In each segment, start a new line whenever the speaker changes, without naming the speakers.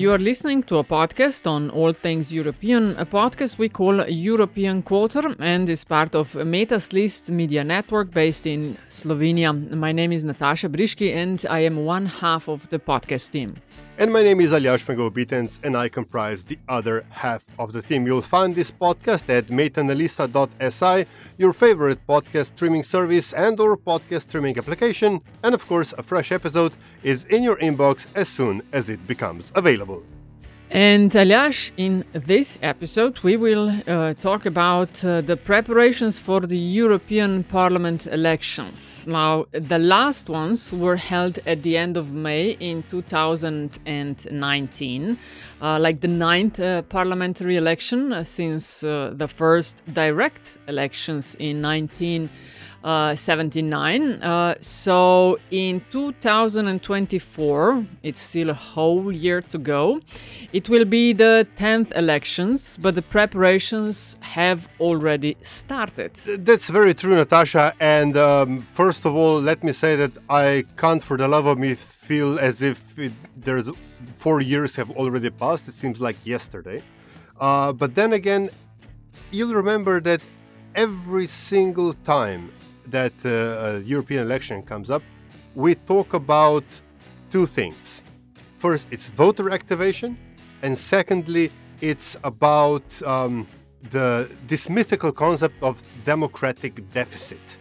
You are listening to a podcast on all things European, a podcast we call European Quarter and is part of Metina lista media network based in Slovenia. My name is Nataša Briški and I am one half of the podcast team.
And my name is Aljaž Pengov Bitenc, and I comprise the other half of the team. You'll find this podcast at metinalista.si, your favorite podcast streaming service and or podcast streaming application. And of course, a fresh episode is in your inbox as soon as it becomes available.
And Aljaž, in this episode, we will uh, talk about uh, the preparations for the European Parliament elections. Now, the last ones were held at the end of May in 2019, uh, like the ninth uh, parliamentary election uh, since uh, the first direct elections in 19. Uh, 79. Uh, so in 2024, it's still a whole year to go. It will be the 10th elections, but the preparations have already started.
That's very true, Nataša. And um, first of all, let me say that I can't for the love of me feel as if it, there's four years have already passed. It seems like yesterday. Uh, but then again, you'll remember that every single time that uh, a European election comes up, we talk about two things. First, it's voter activation, and secondly, it's about um, the this mythical concept of democratic deficit.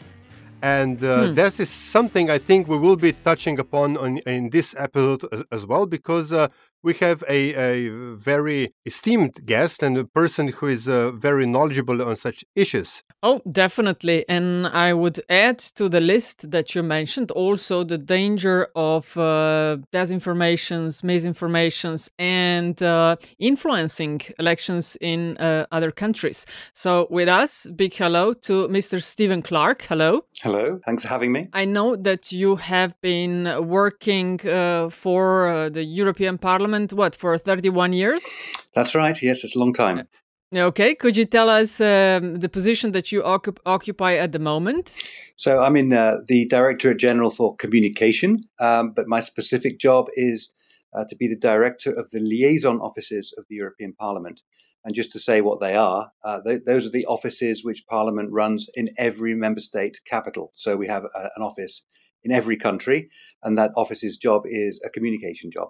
And uh, that is something I think we will be touching upon on, in this episode as, as well, because uh, we have a, a very esteemed guest and a person who is uh, very knowledgeable on such issues.
Oh, definitely. And I would add to the list that you mentioned also the danger of uh, disinformations, misinformations, and uh, influencing elections in uh, other countries. So, with us, big hello to Mr. Stephen Clark. Hello.
Hello, thanks for having me.
I know that you have been working uh, for uh, the European Parliament, what, for 31 years?
That's right, yes, it's a long time.
Okay, could you tell us um, the position that you occup- occupy at the moment?
So I'm in uh, the Directorate General for Communication, um, but my specific job is uh, to be the Director of the Liaison Offices of the European Parliament. And just to say what they are, uh, th- those are the offices which Parliament runs in every member state capital. So we have a, an office in every country, and that office's job is a communication job.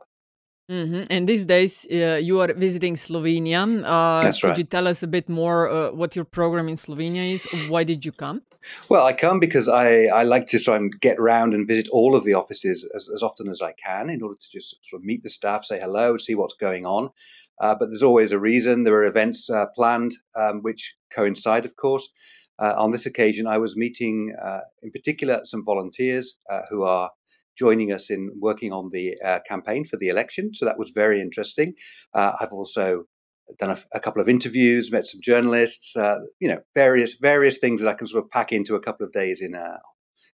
Hmm And these days, uh, you are visiting Slovenia. Uh,
That's
could you tell us a bit more uh, what your program in Slovenia is? Why did you come?
Well, I come because I, I like to try and get around and visit all of the offices as, as often as I can in order to just sort of meet the staff, say hello, see what's going on. Uh, but there's always a reason. There are events uh, planned um, which coincide, of course. Uh, on this occasion, I was meeting, uh, in particular, some volunteers uh, who are joining us in working on the uh, campaign for the election. So that was very interesting. Uh, I've also done a, a couple of interviews, met some journalists, uh, you know, various various things that I can sort of pack into a couple of days in uh,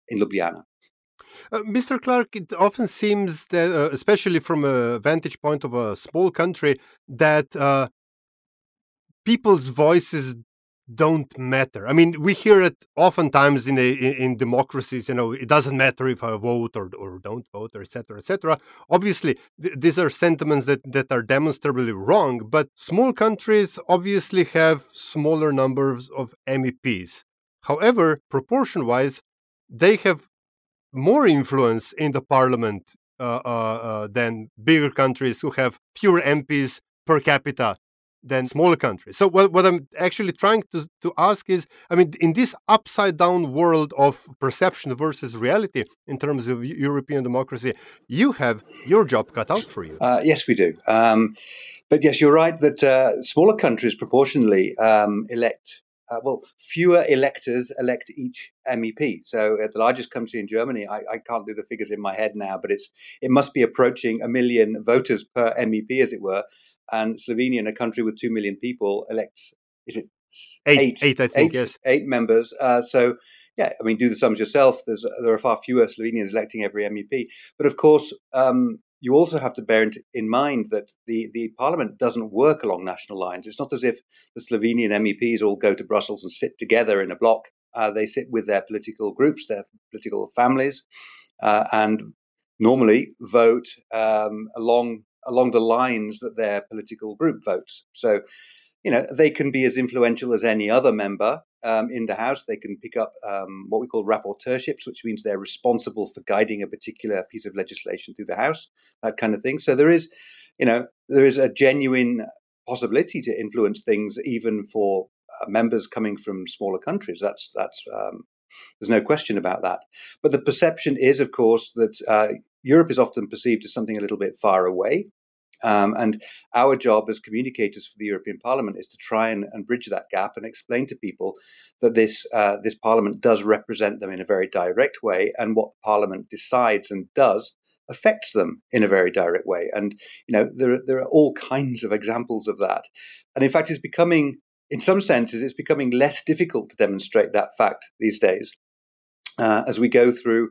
in Ljubljana.
Uh, Mr. Clark, it often seems that, uh, especially from a vantage point of a small country, that uh, people's voices don't matter. I mean, we hear it oftentimes in a, in, democracies. You know, it doesn't matter if I vote or, or don't vote, or etc. etc. Obviously, th- these are sentiments that that are demonstrably wrong. But small countries obviously have smaller numbers of MEPs. However, proportion-wise, they have more influence in the parliament uh, uh, uh, than bigger countries who have fewer MPs per capita than smaller countries. So what, what I'm actually trying to, to ask is, I mean, in this upside down world of perception versus reality in terms of European democracy, you have your job cut out for you.
Uh, yes, we do. Um, but yes, you're right that uh, smaller countries proportionally um, elect uh, well, fewer electors elect each MEP. So at the largest country in Germany, I, I, can't do the figures in my head now, but it's it must be approaching a million voters per MEP, as it were. And Slovenia, a country with two million people, elects is it
eight? Eight, eight I think,
eight,
yes.
Eight members. Uh, so yeah, I mean, do the sums yourself. There's there are far fewer Slovenians electing every MEP, but of course, um, you also have to bear in mind that the, the parliament doesn't work along national lines. It's not as if the Slovenian MEPs all go to Brussels and sit together in a block. Uh, they sit with their political groups, their political families, uh, and normally vote um, along along the lines that their political group votes. So, you know, they can be as influential as any other member um, in the House. They can pick up um, what we call rapporteurships, which means they're responsible for guiding a particular piece of legislation through the House, that kind of thing. So there is, you know, there is a genuine possibility to influence things, even for uh, members coming from smaller countries. That's that's um, there's no question about that. But the perception is, of course, that uh, Europe is often perceived as something a little bit far away. Um, and our job as communicators for the European Parliament is to try and, and bridge that gap and explain to people that this uh, this Parliament does represent them in a very direct way, and what Parliament decides and does affects them in a very direct way. And you know there there are all kinds of examples of that, and in fact, it's becoming in some senses it's becoming less difficult to demonstrate that fact these days uh, as we go through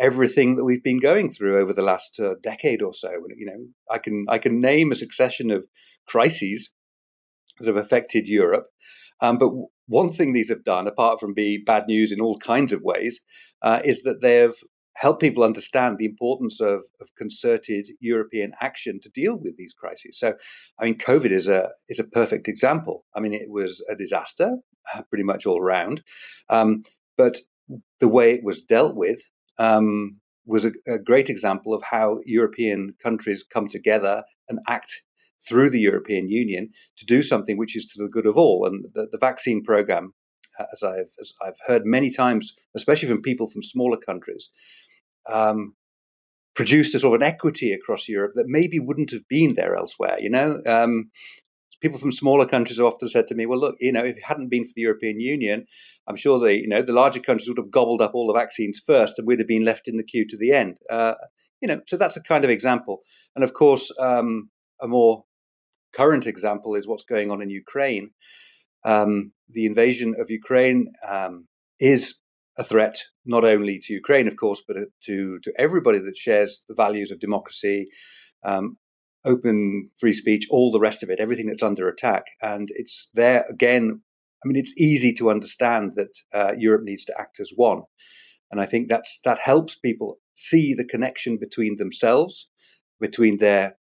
everything that we've been going through over the last uh, decade or so. You know, I can I can name a succession of crises that have affected Europe, um, but one thing these have done, apart from be bad news in all kinds of ways, uh, is that they've helped people understand the importance of, of concerted European action to deal with these crises. So, I mean, COVID is a is a perfect example. I mean, it was a disaster, uh, pretty much all around, um, but the way it was dealt with um, was a, a, great example of how European countries come together and act through the European Union to do something which is to the good of all. And the, the vaccine program, uh, as I've, as I've heard many times, especially from people from smaller countries, um, produced a sort of an equity across Europe that maybe wouldn't have been there elsewhere. You know, um, people from smaller countries have often said to me, "Well, look, you know, if it hadn't been for the European Union, I'm sure the you know the larger countries would have gobbled up all the vaccines first, and we'd have been left in the queue to the end." Uh, you know, so that's a kind of example. And of course, um, a more current example is what's going on in Ukraine. Um, the invasion of Ukraine um, is a threat not only to Ukraine, of course, but to to everybody that shares the values of democracy, um, open free speech, all the rest of it, everything that's under attack. And it's there again. I mean, it's easy to understand that uh, Europe needs to act as one, and I think that's that helps people see the connection between themselves, between their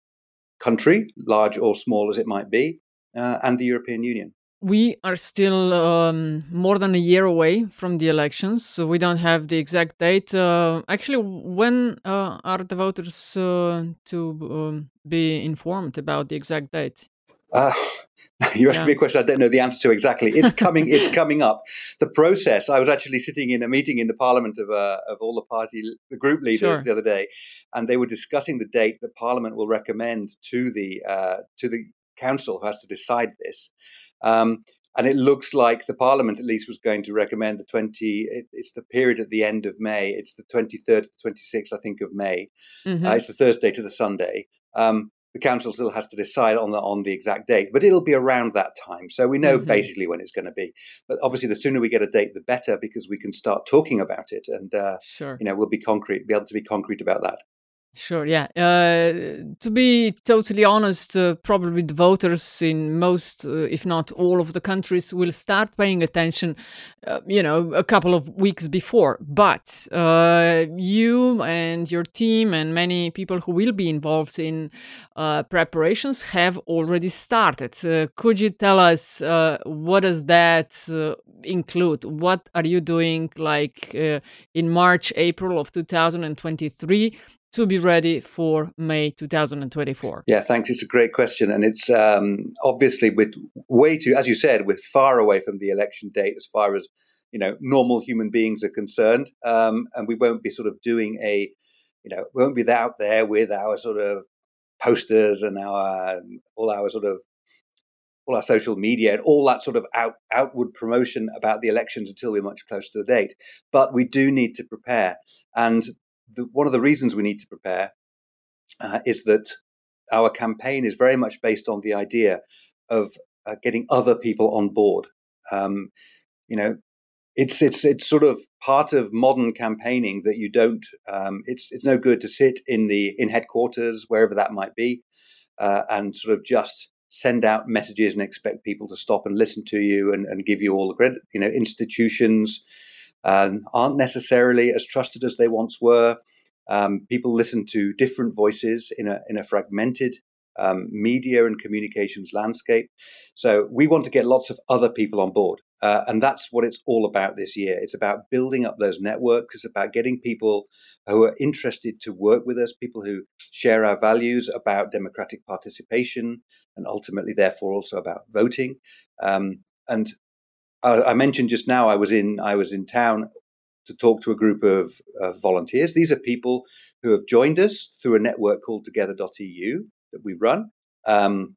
country, large or small as it might be, uh, and the European Union.
We are still um, more than a year away from the elections, so we don't have the exact date. Uh, actually, when uh, are the voters uh, to um, be informed about the exact date?
Uh, you asked yeah. me a question I don't know the answer to exactly. It's coming. it's coming up. The process. I was actually sitting in a meeting in the Parliament of uh, of all the party, the group leaders sure. the other day, and they were discussing the date that Parliament will recommend to the uh, to the council who has to decide this. Um, and it looks like the parliament at least was going to recommend the 20 it, it's the period at the end of may it's the 23rd to the 26th i think of may mm-hmm. uh, it's the thursday to the sunday um, the council still has to decide on the on the exact date but it'll be around that time so we know mm-hmm. basically when it's going to be but obviously the sooner we get a date the better because we can start talking about it and uh, sure. you know we'll be concrete be able to be concrete about that
Sure, yeah. Uh, to be totally honest, uh, probably the voters in most, uh, if not all of the countries will start paying attention, uh, you know, a couple of weeks before. But uh, you and your team and many people who will be involved in uh, preparations have already started. could you tell us what does that include? What are you doing like in March, April of 2023? To be ready for May 2024?
Yeah, thanks. It's a great question. And it's um, obviously with way too, as you said, we're far away from the election date as far as, you know, normal human beings are concerned. Um, and we won't be sort of doing a, you know, we won't be out there with our sort of posters and our, all our sort of all our social media and all that sort of out, outward promotion about the elections until we're much closer to the date. But we do need to prepare. And the, one of the reasons we need to prepare uh, is that our campaign is very much based on the idea of uh, getting other people on board. Um, you know, it's it's it's sort of part of modern campaigning that you don't. Um, it's it's no good to sit in the in headquarters wherever that might be, uh, and sort of just send out messages and expect people to stop and listen to you and, and give you all the credit. You know, institutions um, aren't necessarily as trusted as they once were. Um, people listen to different voices in a in a fragmented um, media and communications landscape. So we want to get lots of other people on board. Uh, and that's what it's all about this year. It's about building up those networks. It's about getting people who are interested to work with us, people who share our values about democratic participation and ultimately, therefore, also about voting. Um, and I, mentioned just now I was in I was in town to talk to a group of uh, volunteers. These are people who have joined us through a network called Together.eu that we run. Um,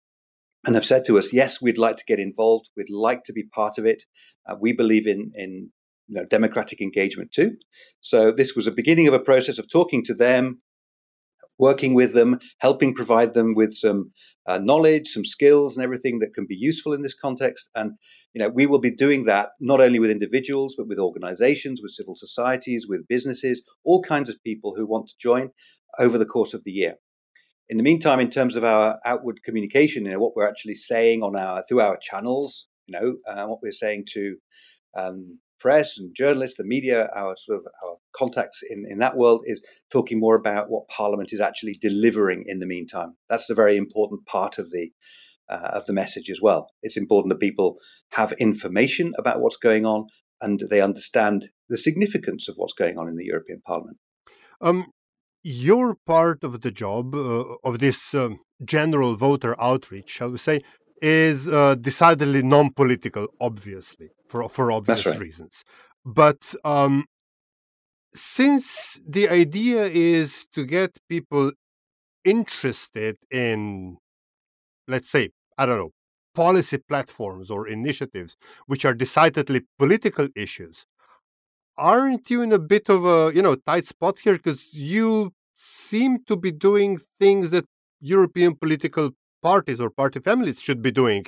and have said to us, yes, we'd like to get involved. We'd like to be part of it. Uh, we believe in, in you know, democratic engagement too. So this was a beginning of a process of talking to them, working with them, helping provide them with some uh, knowledge, some skills, and everything that can be useful in this context. And you know, we will be doing that not only with individuals, but with organizations, with civil societies, with businesses, all kinds of people who want to join over the course of the year in the meantime, in terms of our outward communication, you know, what we're actually saying on our through our channels, you know, uh, what we're saying to um, press and journalists, the media, our sort of our contacts in, in that world is talking more about what Parliament is actually delivering in the meantime. That's a very important part of the uh, of the message as well. It's important that people have information about what's going on and they understand the significance of what's going on in the European Parliament.
Um, your part of the job uh, of this um, general voter outreach, shall we say, is uh, decidedly non-political, obviously, for for obvious right. reasons. But um, since the idea is to get people interested in, let's say, I don't know, policy platforms or initiatives which are decidedly political issues, aren't you in a bit of a you know tight spot here because you seem to be doing things that European political parties or party families should be doing.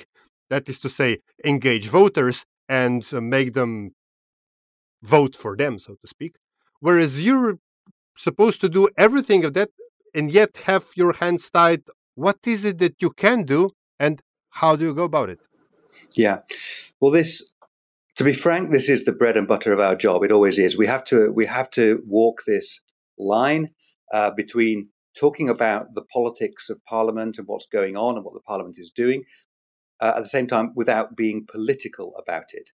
That is to say, engage voters and uh, make them vote for them, so to speak. Whereas you're supposed to do everything of that and yet have your hands tied. What is it that you can do and how do you go about it?
Yeah. Well, this to be frank, this is the bread and butter of our job. It always is. We have to we have to walk this line uh, between talking about the politics of Parliament and what's going on and what the Parliament is doing. Uh, at the same time, without being political about it,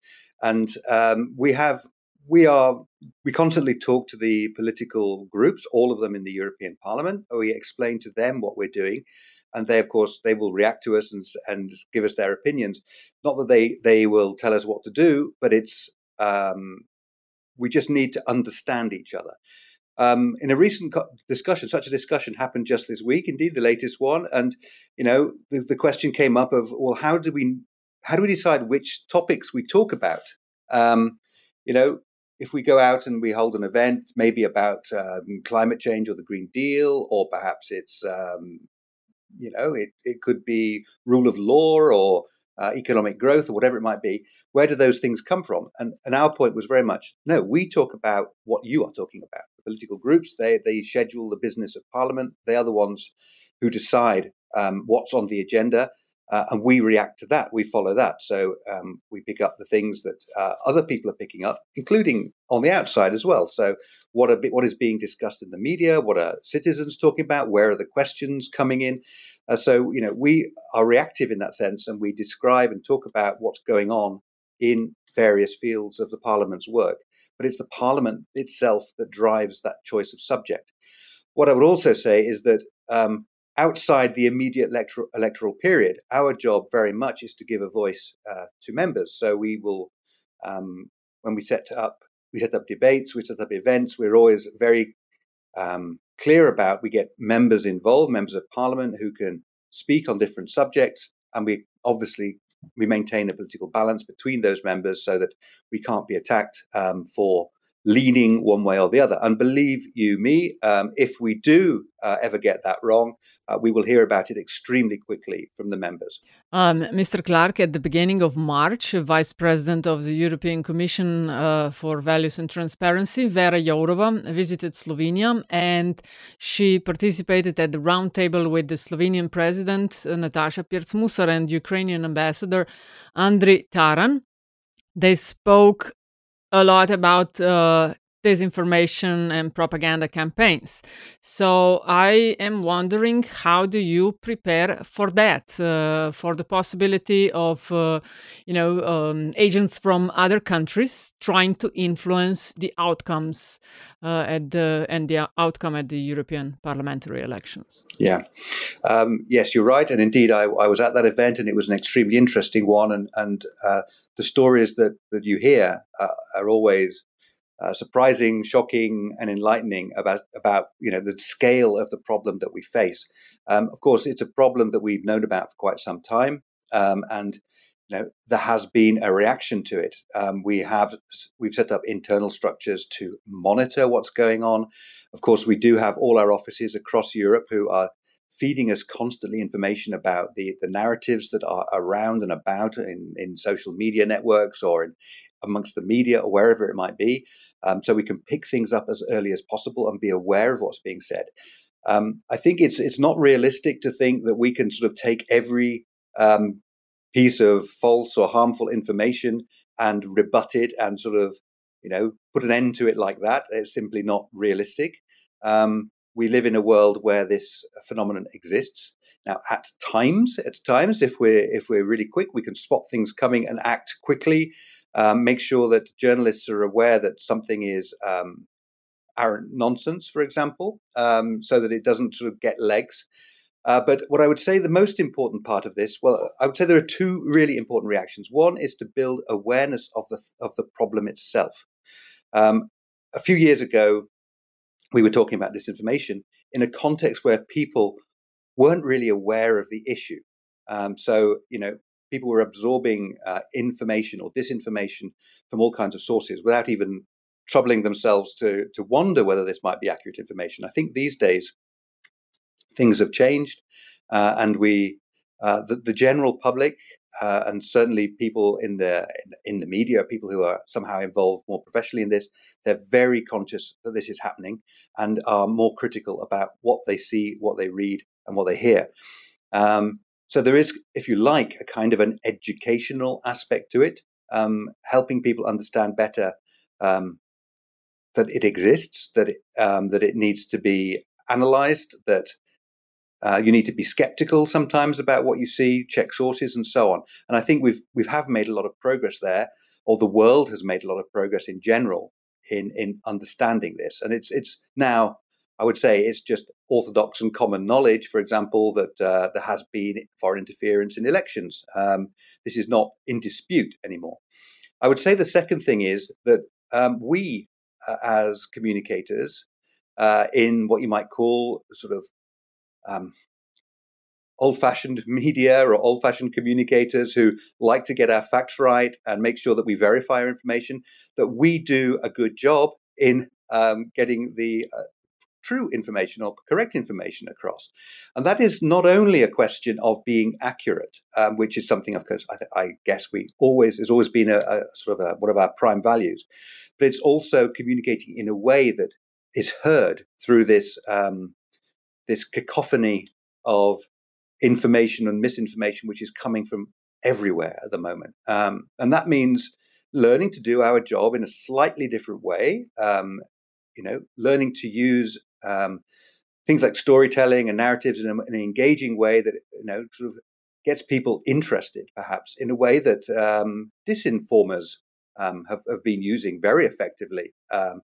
and um, we have we are we constantly talk to the political groups, all of them in the European Parliament. We explain to them what we're doing, and they, of course, they will react to us and, and give us their opinions. Not that they they will tell us what to do, but it's um, we just need to understand each other. Um, in a recent discussion, such a discussion happened just this week, indeed the latest one, and you know the, the question came up of well, how do we how do we decide which topics we talk about? Um, you know, if we go out and we hold an event, maybe about um, climate change or the Green Deal, or perhaps it's um, you know it, it could be rule of law or uh, economic growth or whatever it might be, where do those things come from? And, and our point was very much no, we talk about what you are talking about. Political groups, they, they schedule the business of parliament. They are the ones who decide um, what's on the agenda. Uh, and we react to that. We follow that. So um, we pick up the things that uh, other people are picking up, including on the outside as well. So what are, what is being discussed in the media? What are citizens talking about? Where are the questions coming in? Uh, so you know we are reactive in that sense, and we describe and talk about what's going on in various fields of the Parliament's work. But it's the Parliament itself that drives that choice of subject. What I would also say is that um, outside the immediate electoral, electoral period, our job very much is to give a voice uh, to members. So we will, um, when we set up, we set up debates, we set up events. We're always very um, clear about. We get members involved, members of parliament who can speak on different subjects, and we obviously we maintain a political balance between those members so that we can't be attacked um, for leaning one way or the other. And believe you me, um, if we do uh, ever get that wrong, uh, we will hear about it extremely quickly from the members.
Um, Mr. Clark, at the beginning of March, Vice President of the European Commission uh, for Values and Transparency, Vera Jourova, visited Slovenia and she participated at the roundtable with the Slovenian President, Natasha Nataša Pirc Musar, and Ukrainian Ambassador, Andriy Taran. They spoke a lot about uh, disinformation and propaganda campaigns. So I am wondering how do you prepare for that, uh, for the possibility of, uh, you know, um, agents from other countries trying to influence the outcomes uh, at the and the outcome at the European parliamentary elections.
Yeah, um, yes, you're right, and indeed, I, I, was at that event, and it was an extremely interesting one, and and uh, the stories that that you hear uh, are always uh, surprising, shocking, and enlightening about about you know the scale of the problem that we face. Um, of course, it's a problem that we've known about for quite some time, um, and you know there has been a reaction to it. Um, we have we've set up internal structures to monitor what's going on. Of course, we do have all our offices across Europe who are feeding us constantly information about the, the narratives that are around and about in, in social media networks or in, amongst the media or wherever it might be. Um, so we can pick things up as early as possible and be aware of what's being said. Um, I think it's it's not realistic to think that we can sort of take every um, piece of false or harmful information and rebut it and sort of you know put an end to it like that. It's simply not realistic. Um, we live in a world where this phenomenon exists. Now, at times, at times, if we're if we're really quick, we can spot things coming and act quickly. Um, make sure that journalists are aware that something is um, arrant nonsense, for example, um, so that it doesn't sort of get legs. Uh, but what I would say the most important part of this, well, I would say there are two really important reactions. One is to build awareness of the of the problem itself. Um, a few years ago, we were talking about disinformation in a context where people weren't really aware of the issue. Um, so, you know, people were absorbing uh, information or disinformation from all kinds of sources without even troubling themselves to, to wonder whether this might be accurate information. I think these days things have changed, uh, and we, uh, the, the, general public, uh, and certainly people in the in the media, people who are somehow involved more professionally in this, they're very conscious that this is happening and are more critical about what they see, what they read, and what they hear. Um, so there is, if you like, a kind of an educational aspect to it, um, helping people understand better um, that it exists, that it, um, that it needs to be analyzed, that uh, you need to be skeptical sometimes about what you see, check sources, and so on. And I think we've we've have made a lot of progress there, or the world has made a lot of progress in general in in understanding this. And it's it's now I would say it's just orthodox and common knowledge, for example, that uh, there has been foreign interference in elections. Um, this is not in dispute anymore. I would say the second thing is that um, we, uh, as communicators, uh, in what you might call sort of um, old fashioned media or old fashioned communicators who like to get our facts right and make sure that we verify our information, that we do a good job in um, getting the uh, true information or correct information across. And that is not only a question of being accurate, um, which is something, of course, I, th- I, guess we always has always been a, a sort of a, one of our prime values, but it's also communicating in a way that is heard through this um, this cacophony of information and misinformation, which is coming from everywhere at the moment, um, and that means learning to do our job in a slightly different way. Um, you know, learning to use um, things like storytelling and narratives in, a, in, an engaging way that you know sort of gets people interested, perhaps in a way that um, disinformers um, have, have, been using very effectively. Um,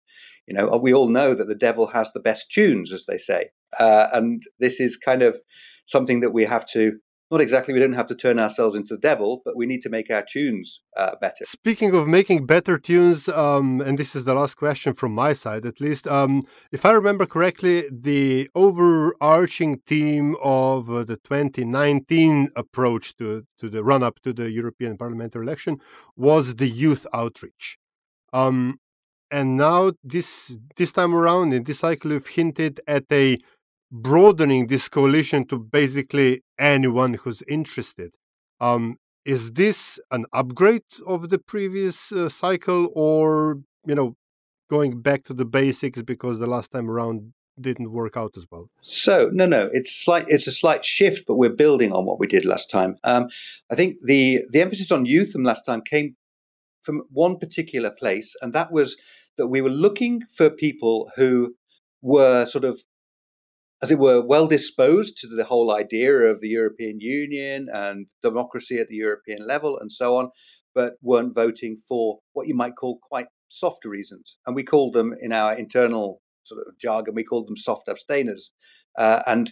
you know, we all know that the devil has the best tunes, as they say, uh, and this is kind of something that we have to not exactly we don't have to turn ourselves into the devil, but we need to make our tunes uh, better.
Speaking of making better tunes, um, and this is the last question from my side at least, um, if I remember correctly, the overarching theme of uh, the 2019 approach to, to the run up to the European parliamentary election was the youth outreach. Um, and now this this time around in this cycle, you've hinted at a broadening this coalition to basically anyone who's interested. Um, is this an upgrade of the previous uh, cycle, or you know, going back to the basics because the last time around didn't work out as well?
So no, no, it's slight. It's a slight shift, but we're building on what we did last time. Um, I think the the emphasis on youth from last time came from one particular place, and that was that we were looking for people who were sort of as it were, well disposed to the whole idea of the European Union and democracy at the European level and so on, but weren't voting for what you might call quite soft reasons. And we called them in our internal sort of jargon, we called them soft abstainers. Uh, and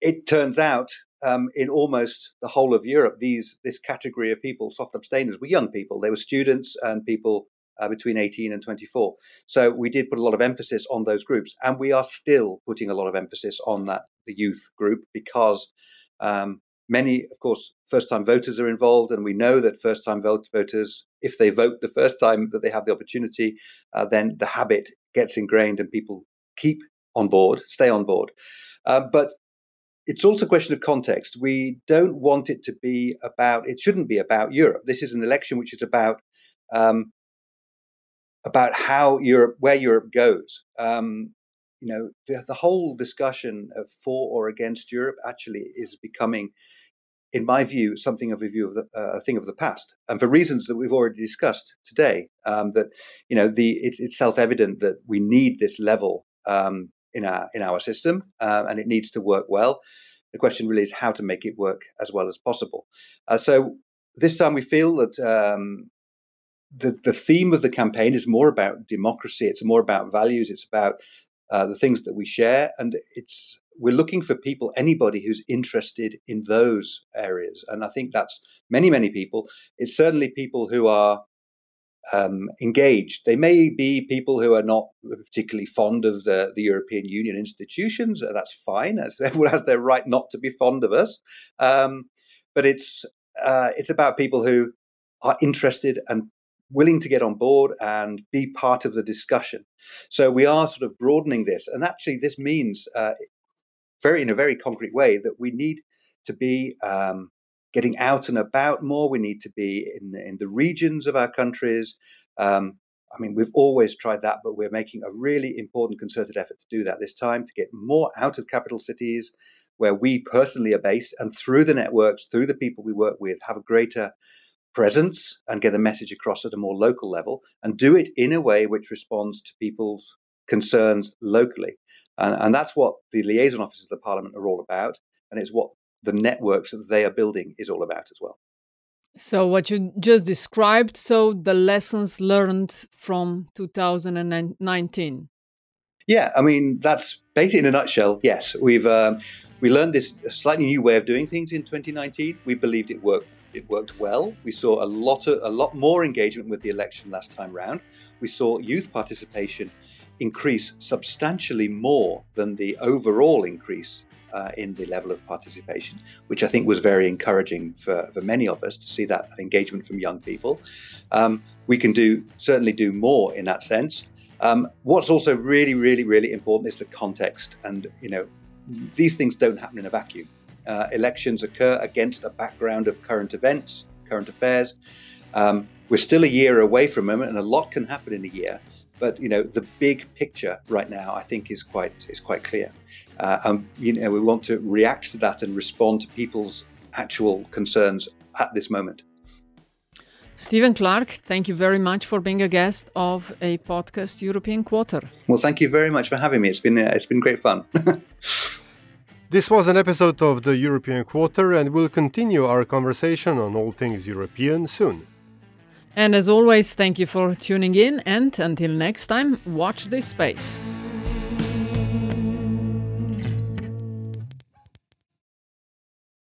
it turns out um, in almost the whole of Europe, these this category of people, soft abstainers, were young people. They were students and people uh, between 18 and 24. So we did put a lot of emphasis on those groups, and we are still putting a lot of emphasis on that the youth group because um, many, of course, first-time voters are involved, and we know that first-time vote voters, if they vote the first time that they have the opportunity, uh, then the habit gets ingrained, and people keep on board, stay on board. Uh, but it's also a question of context. We don't want it to be about, it shouldn't be about Europe. This is an election which is about um, about how Europe, where Europe goes. Um, you know, the, the, whole discussion of for or against Europe actually is becoming, in my view, something of a view of the, uh, a thing of the past, and for reasons that we've already discussed today. Um, that you know, the it's, it's self-evident that we need this level um, in our in our system, uh, and it needs to work well. The question really is how to make it work as well as possible. Uh, so this time we feel that um, the, the theme of the campaign is more about democracy. It's more about values. It's about uh, the things that we share, and it's we're looking for people, anybody who's interested in those areas. And I think that's many, many people. It's certainly people who are um, engaged. They may be people who are not particularly fond of the, the European Union institutions. That's fine. As everyone has their right not to be fond of us. Um, but it's uh, it's about people who are interested and willing to get on board and be part of the discussion. So we are sort of broadening this, and actually, this means uh, very in a very concrete way that we need to be um, getting out and about more. We need to be in in the regions of our countries. Um, I mean, we've always tried that, but we're making a really important concerted effort to do that this time to get more out of capital cities where we personally are based and through the networks, through the people we work with, have a greater presence and get a message across at a more local level and do it in a way which responds to people's concerns locally. And, and that's what the liaison offices of the Parliament are all about. And it's what the networks that they are building is all about as well.
So, what you just described, so the lessons learned from 2019.
Yeah, I mean that's basically in a nutshell. Yes, we've um, we learned this slightly new way of doing things in 2019. We believed it worked it worked well. We saw a lot of, a lot more engagement with the election last time round. We saw youth participation increase substantially more than the overall increase uh, in the level of participation, which I think was very encouraging for, for many of us to see that engagement from young people. Um, we can do certainly do more in that sense. Um, what's also really, really, really important is the context, and you know, these things don't happen in a vacuum uh, elections occur against a background of current events, current affairs. Um, we're still a year away from them, and a lot can happen in a year. But you know, the big picture right now, I think, is quite is quite clear. Uh, and you know, we want to react to that and respond to people's actual concerns at this moment.
Stephen Clark, thank you very much for being a guest of a podcast European Quarter.
Well, thank you very much for having me. It's been uh, it's been great fun.
This was an episode of the European Quarter, and we'll continue our conversation on all things European soon.
And as always, thank you for tuning in, and until next time, watch this space.